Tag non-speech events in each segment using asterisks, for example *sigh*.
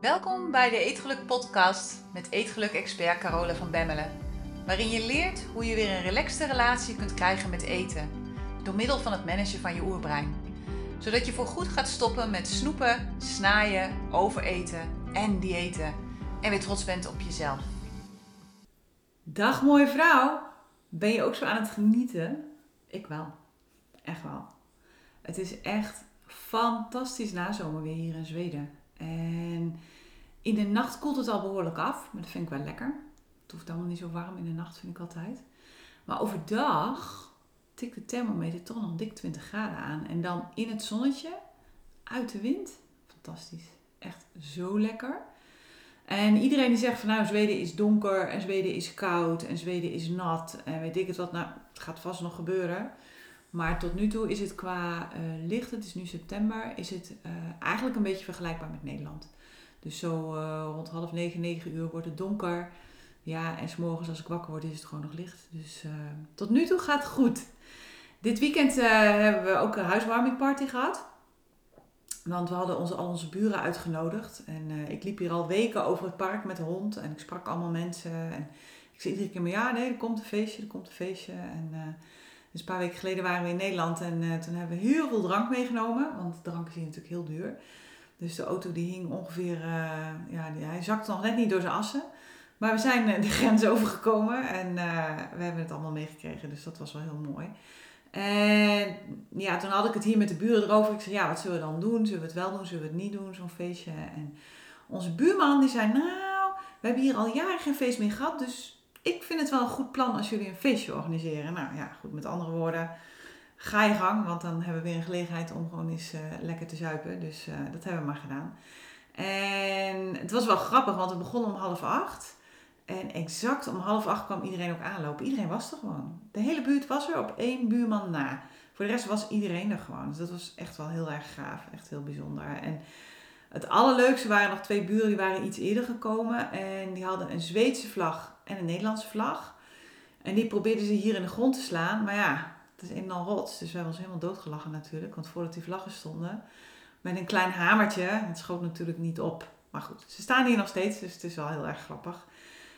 Welkom bij de Eetgeluk Podcast met Eetgeluk-expert Carole van Bemmelen. Waarin je leert hoe je weer een relaxte relatie kunt krijgen met eten. Door middel van het managen van je oerbrein. Zodat je voorgoed gaat stoppen met snoepen, snaaien, overeten en diëten. En weer trots bent op jezelf. Dag mooie vrouw. Ben je ook zo aan het genieten? Ik wel. Echt wel. Het is echt fantastisch nazomer weer hier in Zweden. En in de nacht koelt het al behoorlijk af, maar dat vind ik wel lekker. Het hoeft allemaal niet zo warm in de nacht, vind ik altijd. Maar overdag tikt de thermometer toch nog dik 20 graden aan. En dan in het zonnetje, uit de wind. Fantastisch. Echt zo lekker. En iedereen die zegt van nou, Zweden is donker en Zweden is koud en Zweden is nat en weet ik het wat. Nou, het gaat vast nog gebeuren. Maar tot nu toe is het qua uh, licht, het is nu september, is het uh, eigenlijk een beetje vergelijkbaar met Nederland. Dus zo uh, rond half negen, negen uur wordt het donker. Ja, en s'morgens als ik wakker word is het gewoon nog licht. Dus tot nu toe gaat het goed. Dit weekend hebben we ook een huiswarmingparty gehad. Want we hadden onze, al onze buren uitgenodigd. En ik liep hier al weken over het park met de hond. En ik sprak allemaal mensen. En ik zei iedere keer maar ja, nee, er komt een feestje, er komt een feestje. En dus een paar weken geleden waren we in Nederland en uh, toen hebben we heel veel drank meegenomen. Want drank is hier natuurlijk heel duur. Dus de auto die hing ongeveer, uh, ja, hij zakte nog net niet door zijn assen. Maar we zijn uh, de grens *laughs* overgekomen en we hebben het allemaal meegekregen. Dus dat was wel heel mooi. En ja, toen had ik het hier met de buren erover. Ik zei, ja, wat zullen we dan doen? Zullen we het wel doen? Zullen we het niet doen, zo'n feestje? En onze buurman die zei, nou, we hebben hier al jaren geen feest meer gehad. Dus ik vind het wel een goed plan als jullie een feestje organiseren. Nou ja, goed, met andere woorden, ga je gang, want dan hebben we weer een gelegenheid om gewoon eens uh, lekker te zuipen. Dus uh, dat hebben we maar gedaan. En het was wel grappig, want we begonnen om half acht. En exact om half acht kwam iedereen ook aanlopen. Iedereen was er gewoon. De hele buurt was er op één buurman na. Voor de rest was iedereen er gewoon. Dus dat was echt wel heel erg gaaf. Echt heel bijzonder. En het allerleukste waren nog twee buren die waren iets eerder gekomen. En die hadden een Zweedse vlag en een Nederlandse vlag. En die probeerden ze hier in de grond te slaan. Maar ja, het is en al rots. Dus we hebben ons helemaal doodgelachen natuurlijk. Want voordat die vlaggen stonden, met een klein hamertje. Het schoot natuurlijk niet op. Maar goed, ze staan hier nog steeds. Dus het is wel heel erg grappig.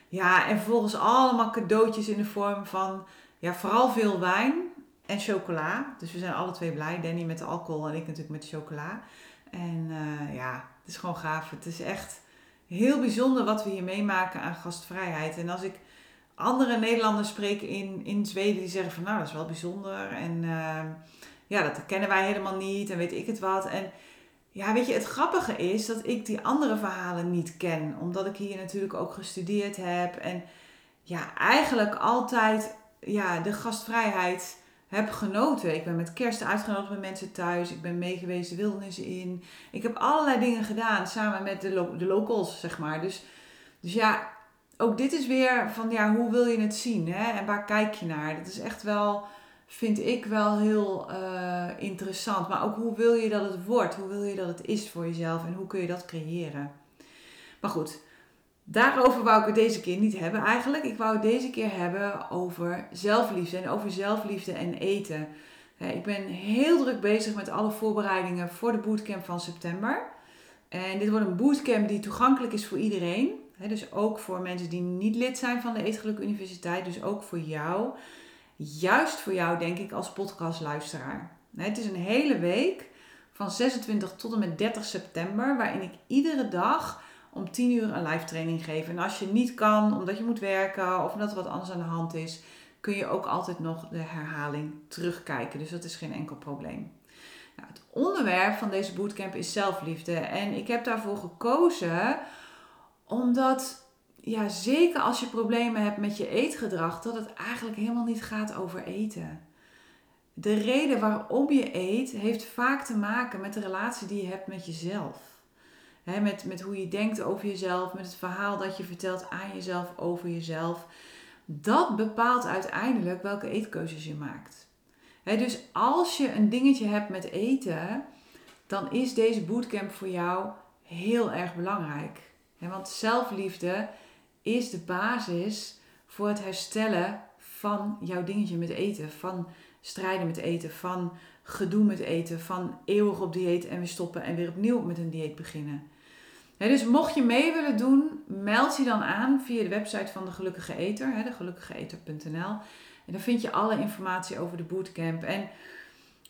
Ja, en vervolgens allemaal cadeautjes in de vorm van... Ja, vooral veel wijn en chocola. Dus we zijn alle twee blij. Danny met de alcohol en ik natuurlijk met de chocola. En uh, ja, het is gewoon gaaf. Het is echt heel bijzonder wat we hier meemaken aan gastvrijheid. En als ik andere Nederlanders spreek in, in Zweden die zeggen van nou dat is wel bijzonder. En uh, ja, dat kennen wij helemaal niet en weet ik het wat. En ja, weet je, het grappige is dat ik die andere verhalen niet ken. Omdat ik hier natuurlijk ook gestudeerd heb. En ja, eigenlijk altijd ja, de gastvrijheid heb genoten. Ik ben met kerst uitgenodigd bij mensen thuis. Ik ben meegeweest de wildernis in. Ik heb allerlei dingen gedaan samen met de, locals, zeg maar. Dus, dus ja, ook dit is weer van ja, hoe wil je het zien? Hè? En waar kijk je naar? Dat is echt wel, vind ik wel heel uh, interessant. Maar ook hoe wil je dat het wordt? Hoe wil je dat het is voor jezelf? En hoe kun je dat creëren? Maar goed, Daarover wou ik het deze keer niet hebben eigenlijk. Ik wou het deze keer hebben over zelfliefde en over zelfliefde en eten. Ik ben heel druk bezig met alle voorbereidingen voor de bootcamp van september. En dit wordt een bootcamp die toegankelijk is voor iedereen. Dus ook voor mensen die niet lid zijn van de Eetgeluk Universiteit. Dus ook voor jou. Juist voor jou denk ik als podcastluisteraar. Het is een hele week van 26 tot en met 30 september. Waarin ik iedere dag om 10 uur een live training geven. En als je niet kan, omdat je moet werken of omdat er wat anders aan de hand is, kun je ook altijd nog de herhaling terugkijken. Dus dat is geen enkel probleem. Nou, het onderwerp van deze bootcamp is zelfliefde. En ik heb daarvoor gekozen omdat, ja, zeker als je problemen hebt met je eetgedrag, dat het eigenlijk helemaal niet gaat over eten. De reden waarom je eet heeft vaak te maken met de relatie die je hebt met jezelf met, met hoe je denkt over jezelf, met het verhaal dat je vertelt aan jezelf over jezelf. Dat bepaalt uiteindelijk welke eetkeuzes je maakt. dus als je een dingetje hebt met eten, dan is deze bootcamp voor jou heel erg belangrijk. want zelfliefde is de basis voor het herstellen van jouw dingetje met eten. Van strijden met eten, van gedoe met eten, van eeuwig op dieet en weer stoppen en weer opnieuw met een dieet beginnen dus mocht je mee willen doen, meld je dan aan via de website van de Gelukkige Eter, hè, degelukkigeeter.nl. En dan vind je alle informatie over de bootcamp. En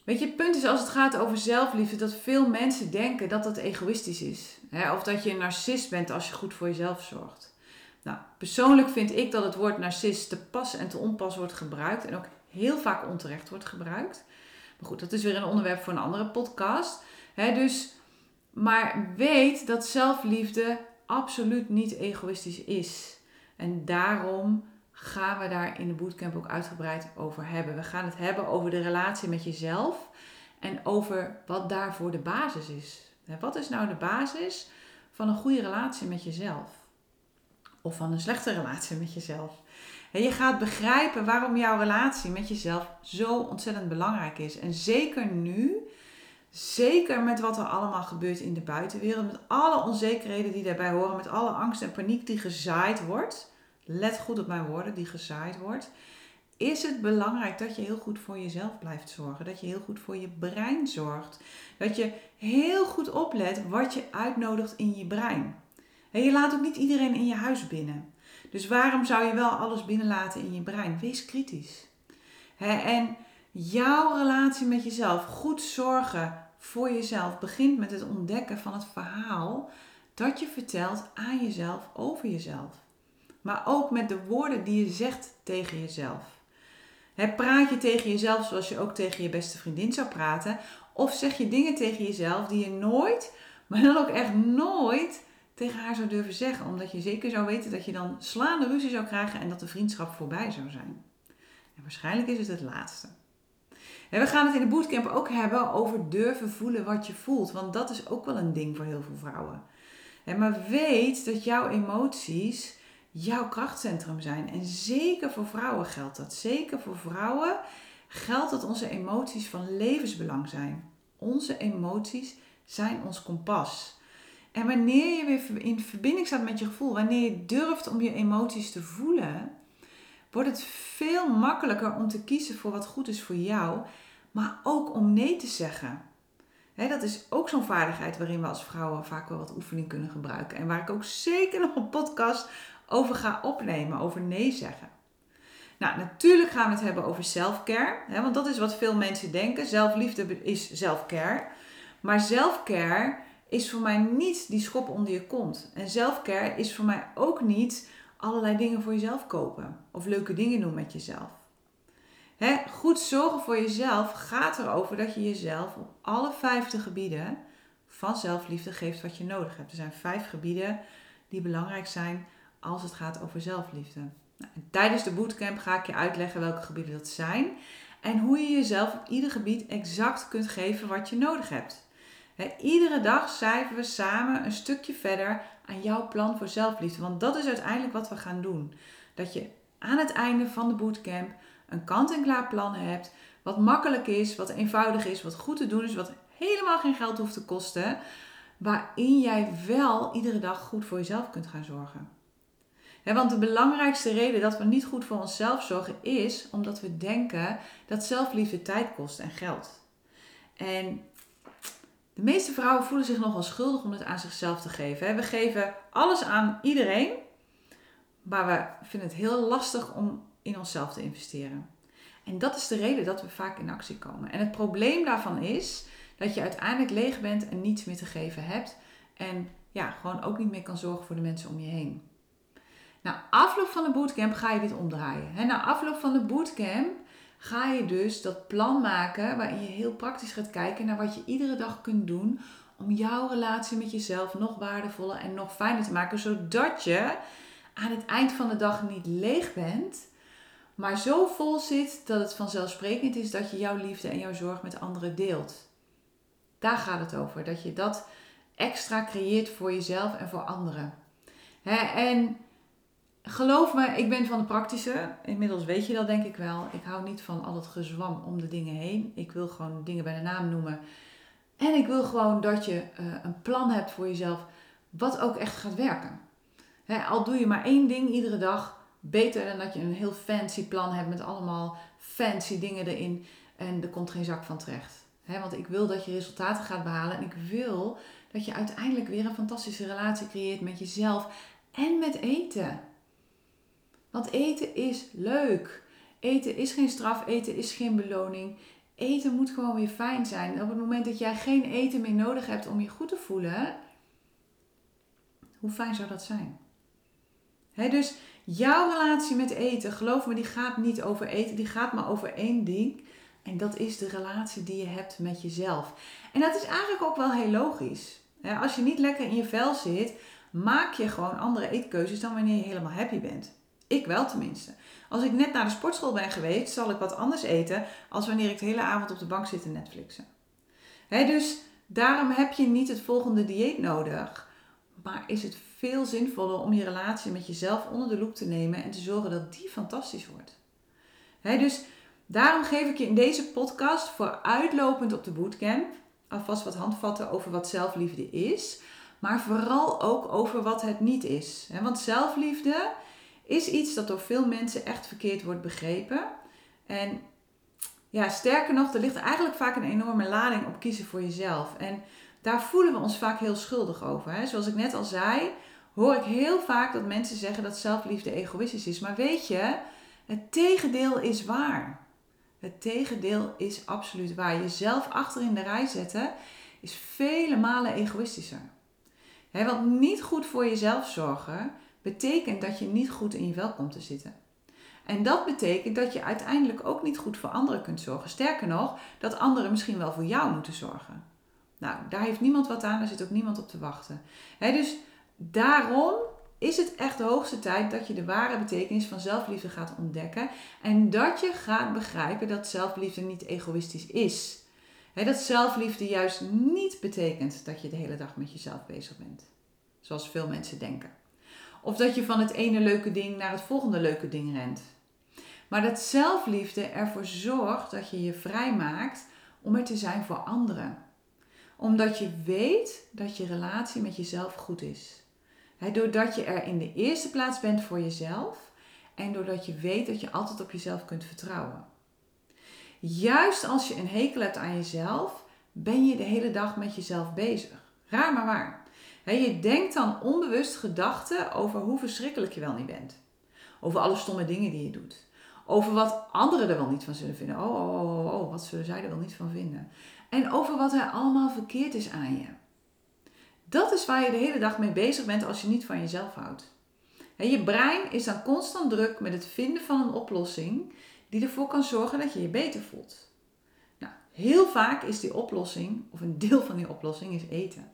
weet je, het punt is als het gaat over zelfliefde, dat veel mensen denken dat dat egoïstisch is. Of dat je een narcist bent als je goed voor jezelf zorgt. Nou, persoonlijk vind ik dat het woord narcist te pas en te onpas wordt gebruikt. En ook heel vaak onterecht wordt gebruikt. Maar goed, dat is weer een onderwerp voor een andere podcast. dus, maar weet dat zelfliefde absoluut niet egoïstisch is. En daarom gaan we daar in de bootcamp ook uitgebreid over hebben. We gaan het hebben over de relatie met jezelf en over wat daarvoor de basis is. Wat is nou de basis van een goede relatie met jezelf? Of van een slechte relatie met jezelf? En je gaat begrijpen waarom jouw relatie met jezelf zo ontzettend belangrijk is. En zeker nu, zeker met wat er allemaal gebeurt in de buitenwereld, met alle onzekerheden die daarbij horen, met alle angst en paniek die gezaaid wordt let goed op mijn woorden, die gezaaid wordt, is het belangrijk dat je heel goed voor jezelf blijft zorgen. Dat je heel goed voor je brein zorgt. Dat je heel goed oplet wat je uitnodigt in je brein. En je laat ook niet iedereen in je huis binnen. Dus waarom zou je wel alles binnenlaten in je brein? Wees kritisch. En jouw relatie met jezelf, goed zorgen voor jezelf, begint met het ontdekken van het verhaal dat je vertelt aan jezelf over jezelf maar ook met de woorden die je zegt tegen jezelf. praat je tegen jezelf zoals je ook tegen je beste vriendin zou praten? Of zeg je dingen tegen jezelf die je nooit, maar dan ook echt nooit tegen haar zou durven zeggen? Omdat je zeker zou weten dat je dan slaande ruzie zou krijgen en dat de vriendschap voorbij zou zijn. En waarschijnlijk is het het laatste. En we gaan het in de bootcamp ook hebben over durven voelen wat je voelt. Want dat is ook wel een ding voor heel veel vrouwen. maar weet dat jouw emoties jouw krachtcentrum zijn. En zeker voor vrouwen geldt dat. Zeker voor vrouwen geldt dat onze emoties van levensbelang zijn. Onze emoties zijn ons kompas. En wanneer je weer in verbinding staat met je gevoel, wanneer je durft om je emoties te voelen, wordt het veel makkelijker om te kiezen voor wat goed is voor jou, maar ook om nee te zeggen. dat is ook zo'n vaardigheid waarin we als vrouwen vaak wel wat oefening kunnen gebruiken. En waar ik ook zeker nog een podcast over ga opnemen, over nee zeggen. Nou, natuurlijk gaan we het hebben over self-care, want dat is wat veel mensen denken. Zelfliefde is self-care. Maar self-care is voor mij niet die schop onder je kont. En self-care is voor mij ook niet allerlei dingen voor jezelf kopen of leuke dingen doen met jezelf. goed zorgen voor jezelf gaat erover dat je jezelf op alle vijfde gebieden van zelfliefde geeft wat je nodig hebt. Er zijn vijf gebieden die belangrijk zijn als het gaat over zelfliefde. Nou, tijdens de bootcamp ga ik je uitleggen welke gebieden dat zijn en hoe je jezelf op ieder gebied exact kunt geven wat je nodig hebt. Iedere dag cijferen we samen een stukje verder aan jouw plan voor zelfliefde, want dat is uiteindelijk wat we gaan doen. Dat je aan het einde van de bootcamp een kant-en-klaar plan hebt, wat makkelijk is, wat eenvoudig is, wat goed te doen is, wat helemaal geen geld hoeft te kosten, waarin jij wel iedere dag goed voor jezelf kunt gaan zorgen want de belangrijkste reden dat we niet goed voor onszelf zorgen is omdat we denken dat zelfliefde tijd kost en geld. En de meeste vrouwen voelen zich nogal schuldig om het aan zichzelf te geven. We geven alles aan iedereen, maar we vinden het heel lastig om in onszelf te investeren. En dat is de reden dat we vaak in actie komen. En het probleem daarvan is dat je uiteindelijk leeg bent en niets meer te geven hebt. En ja, gewoon ook niet meer kan zorgen voor de mensen om je heen. Na afloop van de bootcamp ga je dit omdraaien. na afloop van de bootcamp ga je dus dat plan maken waarin je heel praktisch gaat kijken naar wat je iedere dag kunt doen om jouw relatie met jezelf nog waardevoller en nog fijner te maken, zodat je aan het eind van de dag niet leeg bent, maar zo vol zit dat het vanzelfsprekend is dat je jouw liefde en jouw zorg met anderen deelt. Daar gaat het over, dat je dat extra creëert voor jezelf en voor anderen. en geloof me, ik ben van de praktische. Inmiddels weet je dat denk ik wel. Ik hou niet van al het gezwam om de dingen heen. Ik wil gewoon dingen bij de naam noemen. En ik wil gewoon dat je uh, een plan hebt voor jezelf, wat ook echt gaat werken. al doe je maar één ding iedere dag, beter dan dat je een heel fancy plan hebt met allemaal fancy dingen erin en er komt geen zak van terecht. want ik wil dat je resultaten gaat behalen en ik wil dat je uiteindelijk weer een fantastische relatie creëert met jezelf en met eten. Want eten is leuk. Eten is geen straf, eten is geen beloning. Eten moet gewoon weer fijn zijn. op het moment dat jij geen eten meer nodig hebt om je goed te voelen, hoe fijn zou dat zijn? dus jouw relatie met eten, geloof me, die gaat niet over eten, die gaat maar over één ding. En dat is de relatie die je hebt met jezelf. En dat is eigenlijk ook wel heel logisch. als je niet lekker in je vel zit, maak je gewoon andere eetkeuzes dan wanneer je helemaal happy bent. Ik wel tenminste. Als ik net naar de sportschool ben geweest, zal ik wat anders eten als wanneer ik de hele avond op de bank zit te Netflixen. dus daarom heb je niet het volgende dieet nodig. Maar is het veel zinvoller om je relatie met jezelf onder de loep te nemen en te zorgen dat die fantastisch wordt. dus daarom geef ik je in deze podcast vooruitlopend op de bootcamp alvast wat handvatten over wat zelfliefde is, maar vooral ook over wat het niet is. want zelfliefde is iets dat door veel mensen echt verkeerd wordt begrepen. En ja, sterker nog, er ligt eigenlijk vaak een enorme lading op kiezen voor jezelf. En daar voelen we ons vaak heel schuldig over. Hè? Zoals ik net al zei, hoor ik heel vaak dat mensen zeggen dat zelfliefde egoïstisch is. Maar weet je, het tegendeel is waar. Het tegendeel is absoluut waar. Jezelf achter in de rij zetten is vele malen egoïstischer. He, want niet goed voor jezelf zorgen betekent dat je niet goed in je vel komt te zitten. En dat betekent dat je uiteindelijk ook niet goed voor anderen kunt zorgen. Sterker nog, dat anderen misschien wel voor jou moeten zorgen. Nou, daar heeft niemand wat aan, daar zit ook niemand op te wachten. dus daarom is het echt de hoogste tijd dat je de ware betekenis van zelfliefde gaat ontdekken. En dat je gaat begrijpen dat zelfliefde niet egoïstisch is. dat zelfliefde juist niet betekent dat je de hele dag met jezelf bezig bent. Zoals veel mensen denken. Of dat je van het ene leuke ding naar het volgende leuke ding rent. Maar dat zelfliefde ervoor zorgt dat je je vrijmaakt om er te zijn voor anderen omdat je weet dat je relatie met jezelf goed is. doordat je er in de eerste plaats bent voor jezelf en doordat je weet dat je altijd op jezelf kunt vertrouwen. Juist als je een hekel hebt aan jezelf, ben je de hele dag met jezelf bezig. Raar maar waar. Je denkt dan onbewust gedachten over hoe verschrikkelijk je wel niet bent. Over alle stomme dingen die je doet. Over wat anderen er wel niet van zullen vinden. Oh, oh, oh, oh, oh wat zullen zij er wel niet van vinden? En over wat er allemaal verkeerd is aan je. Dat is waar je de hele dag mee bezig bent als je niet van jezelf houdt. Je brein is dan constant druk met het vinden van een oplossing die ervoor kan zorgen dat je je beter voelt. Nou, heel vaak is die oplossing, of een deel van die oplossing, is eten.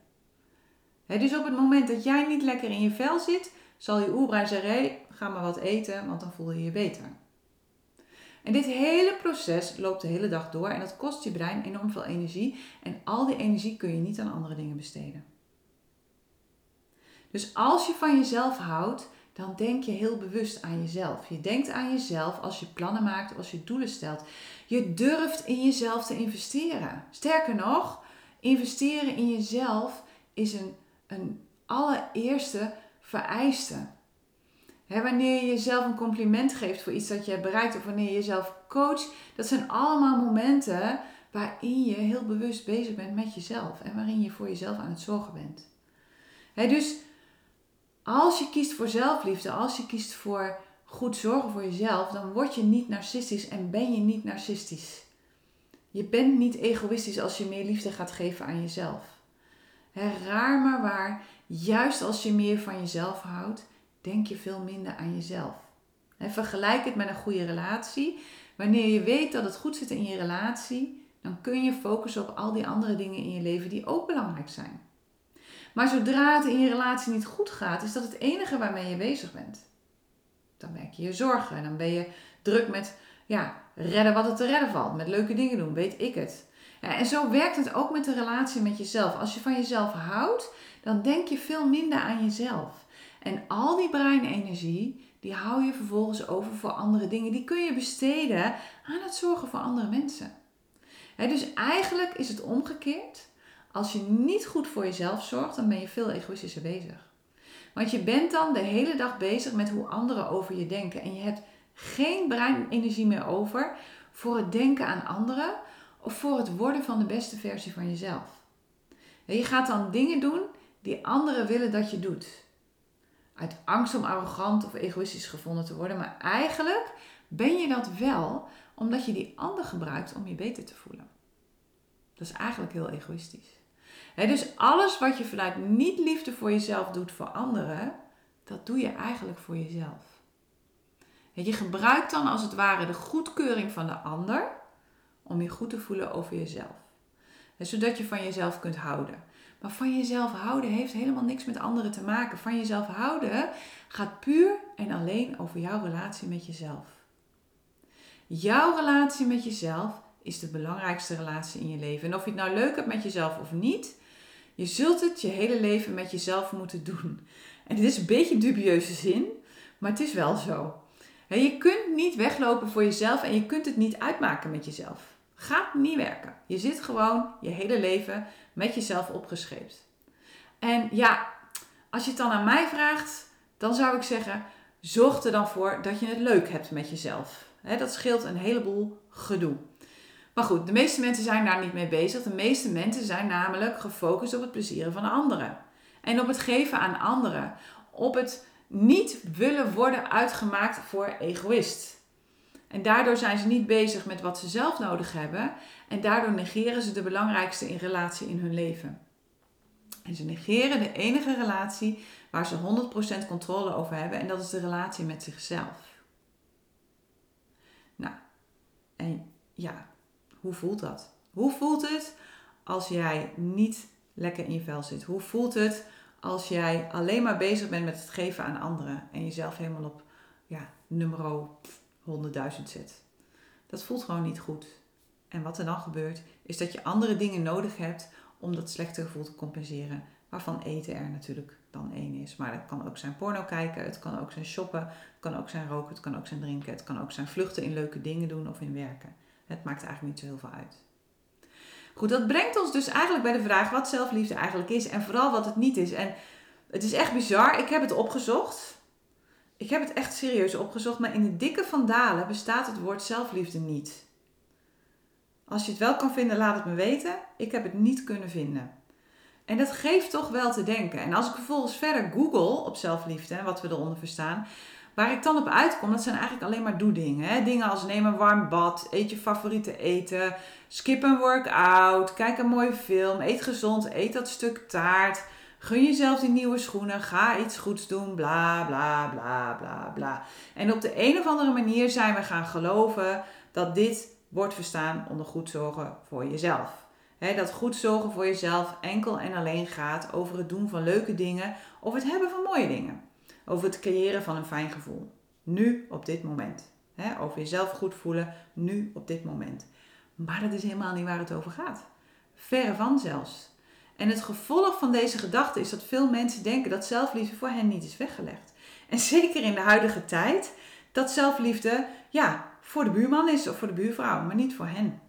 Dus op het moment dat jij niet lekker in je vel zit, zal je oerbrein zeggen: hey, ga maar wat eten, want dan voel je je beter. En dit hele proces loopt de hele dag door en dat kost je brein enorm veel energie. En al die energie kun je niet aan andere dingen besteden. Dus als je van jezelf houdt, dan denk je heel bewust aan jezelf. Je denkt aan jezelf als je plannen maakt, als je doelen stelt. Je durft in jezelf te investeren. Sterker nog, investeren in jezelf is een, een allereerste vereiste wanneer je jezelf een compliment geeft voor iets dat je hebt bereikt of wanneer je jezelf coacht, dat zijn allemaal momenten waarin je heel bewust bezig bent met jezelf en waarin je voor jezelf aan het zorgen bent. dus als je kiest voor zelfliefde, als je kiest voor goed zorgen voor jezelf, dan word je niet narcistisch en ben je niet narcistisch. Je bent niet egoïstisch als je meer liefde gaat geven aan jezelf. Raar maar waar, juist als je meer van jezelf houdt, denk je veel minder aan jezelf. En vergelijk het met een goede relatie. Wanneer je weet dat het goed zit in je relatie, dan kun je focussen op al die andere dingen in je leven die ook belangrijk zijn. Maar zodra het in je relatie niet goed gaat, is dat het enige waarmee je bezig bent. Dan merk je je zorgen en dan ben je druk met ja, redden wat er te redden valt, met leuke dingen doen, weet ik het. En zo werkt het ook met de relatie met jezelf. Als je van jezelf houdt, dan denk je veel minder aan jezelf. En al die breinenergie, die hou je vervolgens over voor andere dingen. Die kun je besteden aan het zorgen voor andere mensen. dus eigenlijk is het omgekeerd. Als je niet goed voor jezelf zorgt, dan ben je veel egoïstischer bezig. Want je bent dan de hele dag bezig met hoe anderen over je denken. En je hebt geen breinenergie meer over voor het denken aan anderen. Of voor het worden van de beste versie van jezelf? Je gaat dan dingen doen die anderen willen dat je doet. Uit angst om arrogant of egoïstisch gevonden te worden, maar eigenlijk ben je dat wel omdat je die ander gebruikt om je beter te voelen. Dat is eigenlijk heel egoïstisch. dus alles wat je vanuit niet-liefde voor jezelf doet voor anderen, dat doe je eigenlijk voor jezelf. Je gebruikt dan als het ware de goedkeuring van de ander om je goed te voelen over jezelf. Zodat je van jezelf kunt houden. Maar van jezelf houden heeft helemaal niks met anderen te maken. Van jezelf houden gaat puur en alleen over jouw relatie met jezelf. Jouw relatie met jezelf is de belangrijkste relatie in je leven. En of je het nou leuk hebt met jezelf of niet, je zult het je hele leven met jezelf moeten doen. En dit is een beetje dubieuze zin, maar het is wel zo. Je kunt niet weglopen voor jezelf en je kunt het niet uitmaken met jezelf. Gaat niet werken. Je zit gewoon je hele leven met jezelf opgescheept. En ja, als je het dan aan mij vraagt, dan zou ik zeggen: zorg er dan voor dat je het leuk hebt met jezelf. dat scheelt een heleboel gedoe. Maar goed, de meeste mensen zijn daar niet mee bezig. De meeste mensen zijn namelijk gefocust op het plezieren van anderen. En op het geven aan anderen. Op het niet willen worden uitgemaakt voor egoïst. En daardoor zijn ze niet bezig met wat ze zelf nodig hebben. En daardoor negeren ze de belangrijkste in relatie in hun leven. En ze negeren de enige relatie waar ze 100% controle over hebben. En dat is de relatie met zichzelf. Nou, en ja, hoe voelt dat? Hoe voelt het als jij niet lekker in je vel zit? Hoe voelt het als jij alleen maar bezig bent met het geven aan anderen en jezelf helemaal op ja, nummer 100.000 zet? Dat voelt gewoon niet goed. En wat er dan gebeurt, is dat je andere dingen nodig hebt om dat slechte gevoel te compenseren. Waarvan eten er natuurlijk dan één is. Maar het kan ook zijn porno kijken, het kan ook zijn shoppen, het kan ook zijn roken, het kan ook zijn drinken, het kan ook zijn vluchten in leuke dingen doen of in werken. Het maakt eigenlijk niet zo heel veel uit. Goed, dat brengt ons dus eigenlijk bij de vraag wat zelfliefde eigenlijk is en vooral wat het niet is. En het is echt bizar, ik heb het opgezocht. Ik heb het echt serieus opgezocht, maar in de dikke van Dalen bestaat het woord zelfliefde niet. Als je het wel kan vinden, laat het me weten. Ik heb het niet kunnen vinden. En dat geeft toch wel te denken. En als ik vervolgens verder google op zelfliefde en wat we eronder verstaan, Waar ik dan op uitkom, dat zijn eigenlijk alleen maar doe-dingen. Dingen als neem een warm bad, eet je favoriete eten, skip een workout, kijk een mooie film, eet gezond, eet dat stuk taart, gun jezelf die nieuwe schoenen, ga iets goeds doen, bla bla bla bla bla. En op de een of andere manier zijn we gaan geloven dat dit wordt verstaan onder goed zorgen voor jezelf. dat goed zorgen voor jezelf enkel en alleen gaat over het doen van leuke dingen of het hebben van mooie dingen over het creëren van een fijn gevoel. Nu, op dit moment. over jezelf goed voelen, nu, op dit moment. Maar dat is helemaal niet waar het over gaat. Verre van zelfs. En het gevolg van deze gedachte is dat veel mensen denken dat zelfliefde voor hen niet is weggelegd. En zeker in de huidige tijd, dat zelfliefde ja, voor de buurman is of voor de buurvrouw, maar niet voor hen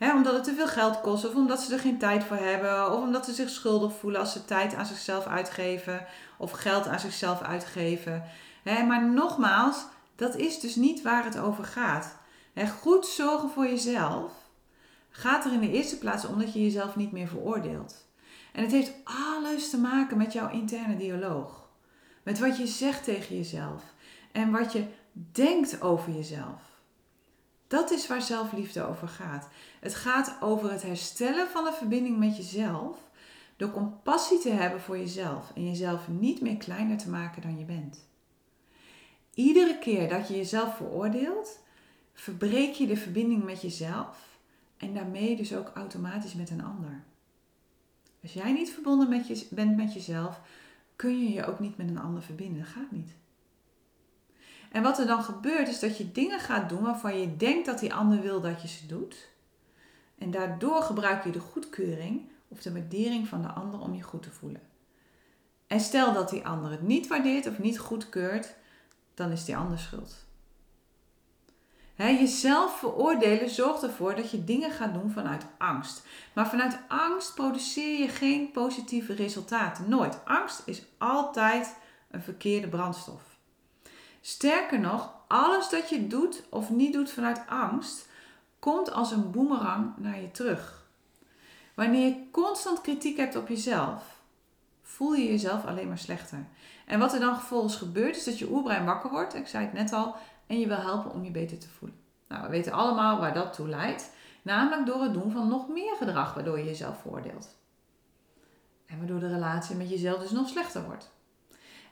omdat het te veel geld kost, of omdat ze er geen tijd voor hebben, of omdat ze zich schuldig voelen als ze tijd aan zichzelf uitgeven, of geld aan zichzelf uitgeven. maar nogmaals, dat is dus niet waar het over gaat. goed zorgen voor jezelf gaat er in de eerste plaats om dat je jezelf niet meer veroordeelt. En het heeft alles te maken met jouw interne dialoog. Met wat je zegt tegen jezelf en wat je denkt over jezelf. Dat is waar zelfliefde over gaat. Het gaat over het herstellen van de verbinding met jezelf. Door compassie te hebben voor jezelf en jezelf niet meer kleiner te maken dan je bent. Iedere keer dat je jezelf veroordeelt, verbreek je de verbinding met jezelf en daarmee dus ook automatisch met een ander. Als jij niet verbonden met je, bent met jezelf, kun je je ook niet met een ander verbinden. Dat gaat niet. En wat er dan gebeurt is dat je dingen gaat doen waarvan je denkt dat die ander wil dat je ze doet. En daardoor gebruik je de goedkeuring of de waardering van de ander om je goed te voelen. En stel dat die ander het niet waardeert of niet goedkeurt, dan is die ander schuld. Jezelf veroordelen zorgt ervoor dat je dingen gaat doen vanuit angst. Maar vanuit angst produceer je geen positieve resultaten. Nooit. Angst is altijd een verkeerde brandstof. Sterker nog, alles dat je doet of niet doet vanuit angst, komt als een boemerang naar je terug. Wanneer je constant kritiek hebt op jezelf, voel je jezelf alleen maar slechter. En wat er dan vervolgens gebeurt, is dat je oerbrein wakker wordt, ik zei het net al, en je wil helpen om je beter te voelen. Nou, we weten allemaal waar dat toe leidt, namelijk door het doen van nog meer gedrag waardoor je jezelf veroordeelt. En waardoor de relatie met jezelf dus nog slechter wordt.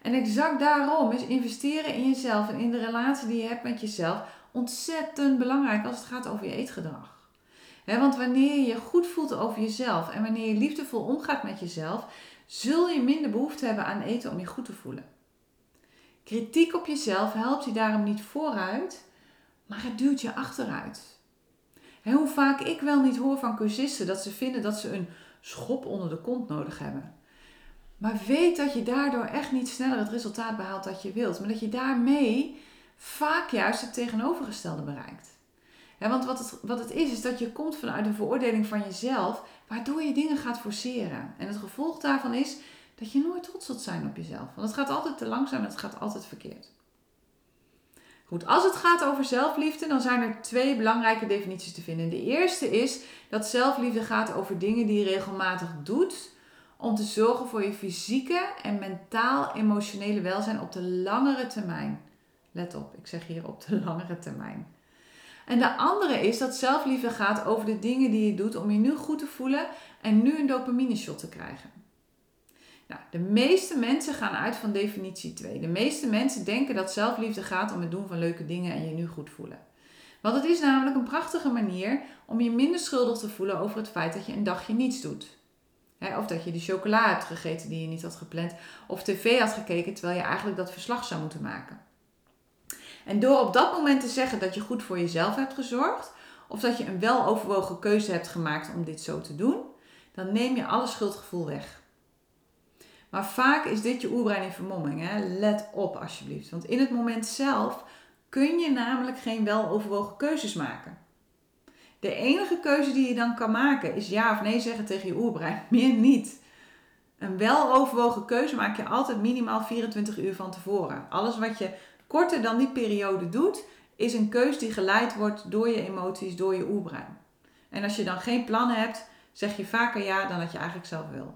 En exact daarom is investeren in jezelf en in de relatie die je hebt met jezelf ontzettend belangrijk als het gaat over je eetgedrag. want wanneer je je goed voelt over jezelf en wanneer je liefdevol omgaat met jezelf, zul je minder behoefte hebben aan eten om je goed te voelen. Kritiek op jezelf helpt je daarom niet vooruit, maar het duwt je achteruit. hoe vaak ik wel niet hoor van cursisten dat ze vinden dat ze een schop onder de kont nodig hebben. Maar weet dat je daardoor echt niet sneller het resultaat behaalt dat je wilt, maar dat je daarmee vaak juist het tegenovergestelde bereikt. want wat het, wat het is, is dat je komt vanuit de veroordeling van jezelf, waardoor je dingen gaat forceren. En het gevolg daarvan is dat je nooit trots zult zijn op jezelf. Want het gaat altijd te langzaam en het gaat altijd verkeerd. Goed, als het gaat over zelfliefde, dan zijn er twee belangrijke definities te vinden. De eerste is dat zelfliefde gaat over dingen die je regelmatig doet om te zorgen voor je fysieke en mentaal-emotionele welzijn op de langere termijn. Let op, ik zeg hier op de *laughs* langere termijn. En de andere is dat zelfliefde gaat over de dingen die je doet om je nu goed te voelen en nu een dopamine shot te krijgen. Nou, de meeste mensen gaan uit van definitie 2. De meeste mensen denken dat zelfliefde gaat om het doen van leuke dingen en je nu goed voelen. Want het is namelijk een prachtige manier om je minder schuldig te voelen over het feit dat je een dagje niets doet. of dat je die chocola hebt gegeten die je niet had gepland. Of tv had gekeken terwijl je eigenlijk dat verslag zou moeten maken. En door op dat moment te zeggen dat je goed voor jezelf hebt gezorgd, of dat je een weloverwogen keuze hebt gemaakt om dit zo te doen, dan neem je alle schuldgevoel weg. Maar vaak is dit je oerbrein in vermomming. Hè? Let op alsjeblieft. Want in het moment zelf kun je namelijk geen weloverwogen keuzes maken. De enige keuze die je dan kan maken is ja of nee zeggen tegen je oerbrein. *laughs* Meer niet. Een weloverwogen keuze maak je altijd minimaal 24 uur van tevoren. Alles wat je korter dan die periode doet, is een keus die geleid wordt door je emoties, door je oerbrein. En als je dan geen plannen hebt, zeg je vaker ja dan dat je eigenlijk zelf wil.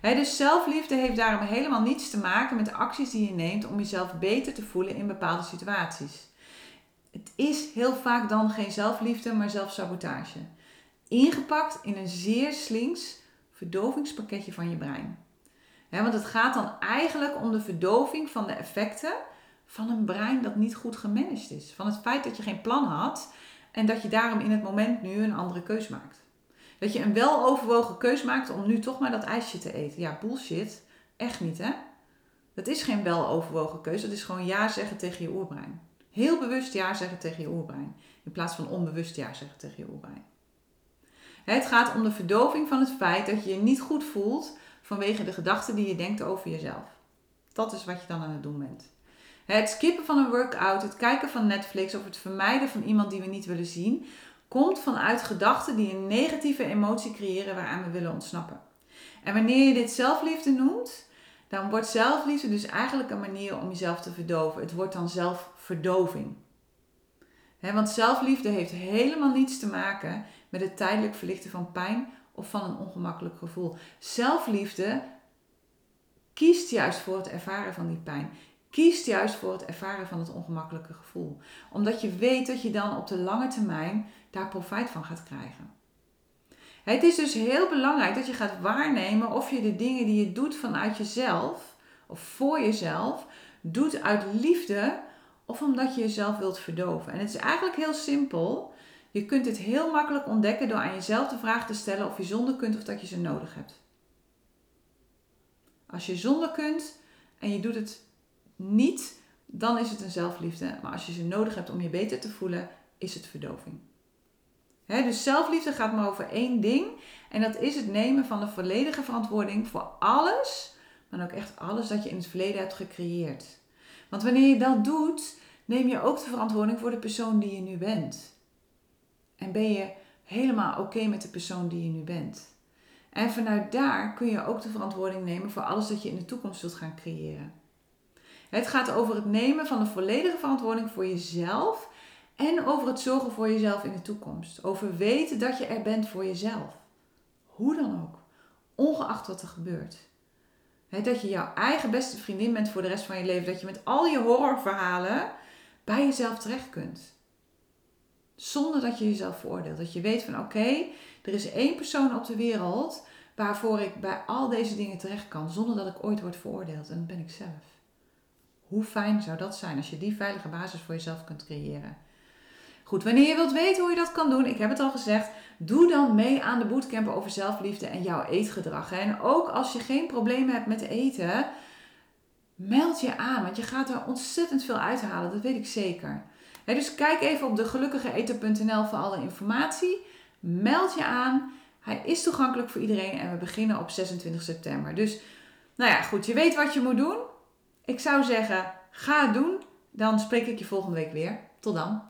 Dus zelfliefde heeft daarom helemaal niets te maken met de acties die je neemt om jezelf beter te voelen in bepaalde situaties. Het is heel vaak dan geen zelfliefde, maar zelfsabotage. Ingepakt in een zeer slinks verdovingspakketje van je brein. want het gaat dan eigenlijk om de verdoving van de effecten van een brein dat niet goed gemanaged is. Van het feit dat je geen plan had en dat je daarom in het moment nu een andere keus maakt. Dat je een weloverwogen keus maakt om nu toch maar dat ijsje te eten. Ja, bullshit. Echt niet, hè? Dat is geen weloverwogen keus. Dat is gewoon ja zeggen tegen je oerbrein. Heel bewust ja zeggen tegen je oerbrein. In plaats van onbewust ja zeggen tegen je oerbrein. Het gaat om de verdoving van het feit dat je je niet goed voelt vanwege de gedachten die je denkt over jezelf. Dat is wat je dan aan het doen bent. Het skippen van een workout, het kijken van Netflix of het vermijden van iemand die we niet willen zien, komt vanuit gedachten die een negatieve emotie creëren waaraan we willen ontsnappen. En wanneer je dit zelfliefde noemt, dan wordt zelfliefde dus eigenlijk een manier om jezelf te verdoven. Het wordt dan zelfverdoving. want zelfliefde heeft helemaal niets te maken met het tijdelijk verlichten van pijn of van een ongemakkelijk gevoel. Zelfliefde kiest juist voor het ervaren van die pijn kiest juist voor het ervaren van het ongemakkelijke gevoel. Omdat je weet dat je dan op de lange termijn daar profijt van gaat krijgen. Het is dus heel belangrijk dat je gaat waarnemen of je de dingen die je doet vanuit jezelf of voor jezelf doet uit liefde of omdat je jezelf wilt verdoven. En het is eigenlijk heel simpel. Je kunt dit heel makkelijk ontdekken door aan jezelf de vraag te stellen of je zonder kunt of dat je ze nodig hebt. Als je zonder kunt en je doet het niet, dan is het een zelfliefde. Maar als je ze nodig hebt om je beter te voelen, is het verdoving. Dus zelfliefde gaat maar over één ding. En dat is het nemen van de volledige verantwoording voor alles, maar ook echt alles dat je in het verleden hebt gecreëerd. Want wanneer je dat doet, neem je ook de verantwoording voor de persoon die je nu bent. En ben je helemaal oké met de persoon die je nu bent. En vanuit daar kun je ook de verantwoording nemen voor alles dat je in de toekomst wilt gaan creëren. Het gaat over het nemen van de volledige verantwoording voor jezelf En over het zorgen voor jezelf in de toekomst. Over weten dat je er bent voor jezelf. Hoe dan ook. Ongeacht wat er gebeurt. dat je jouw eigen beste vriendin bent voor de rest van je leven. Dat je met al je horrorverhalen bij jezelf terecht kunt. Zonder dat je jezelf veroordeelt. Dat je weet van oké, er is één persoon op de wereld waarvoor ik bij al deze dingen terecht kan. Zonder dat ik ooit word veroordeeld. En dat ben ik zelf. Hoe fijn zou dat zijn als je die veilige basis voor jezelf kunt creëren. Goed, wanneer je wilt weten hoe je dat kan doen, ik heb het al gezegd, doe dan mee aan de bootcamp over zelfliefde en jouw eetgedrag. En ook als je geen problemen hebt met eten, meld je aan, want je gaat er ontzettend veel uithalen, dat weet ik zeker. dus kijk even op degelukkigeeter.nl voor alle informatie. Meld je aan. Hij is toegankelijk voor iedereen en we beginnen op 26 september. Dus, nou ja, goed, je weet wat je moet doen. Ik zou zeggen, ga het doen. Dan spreek ik je volgende week weer. Tot dan.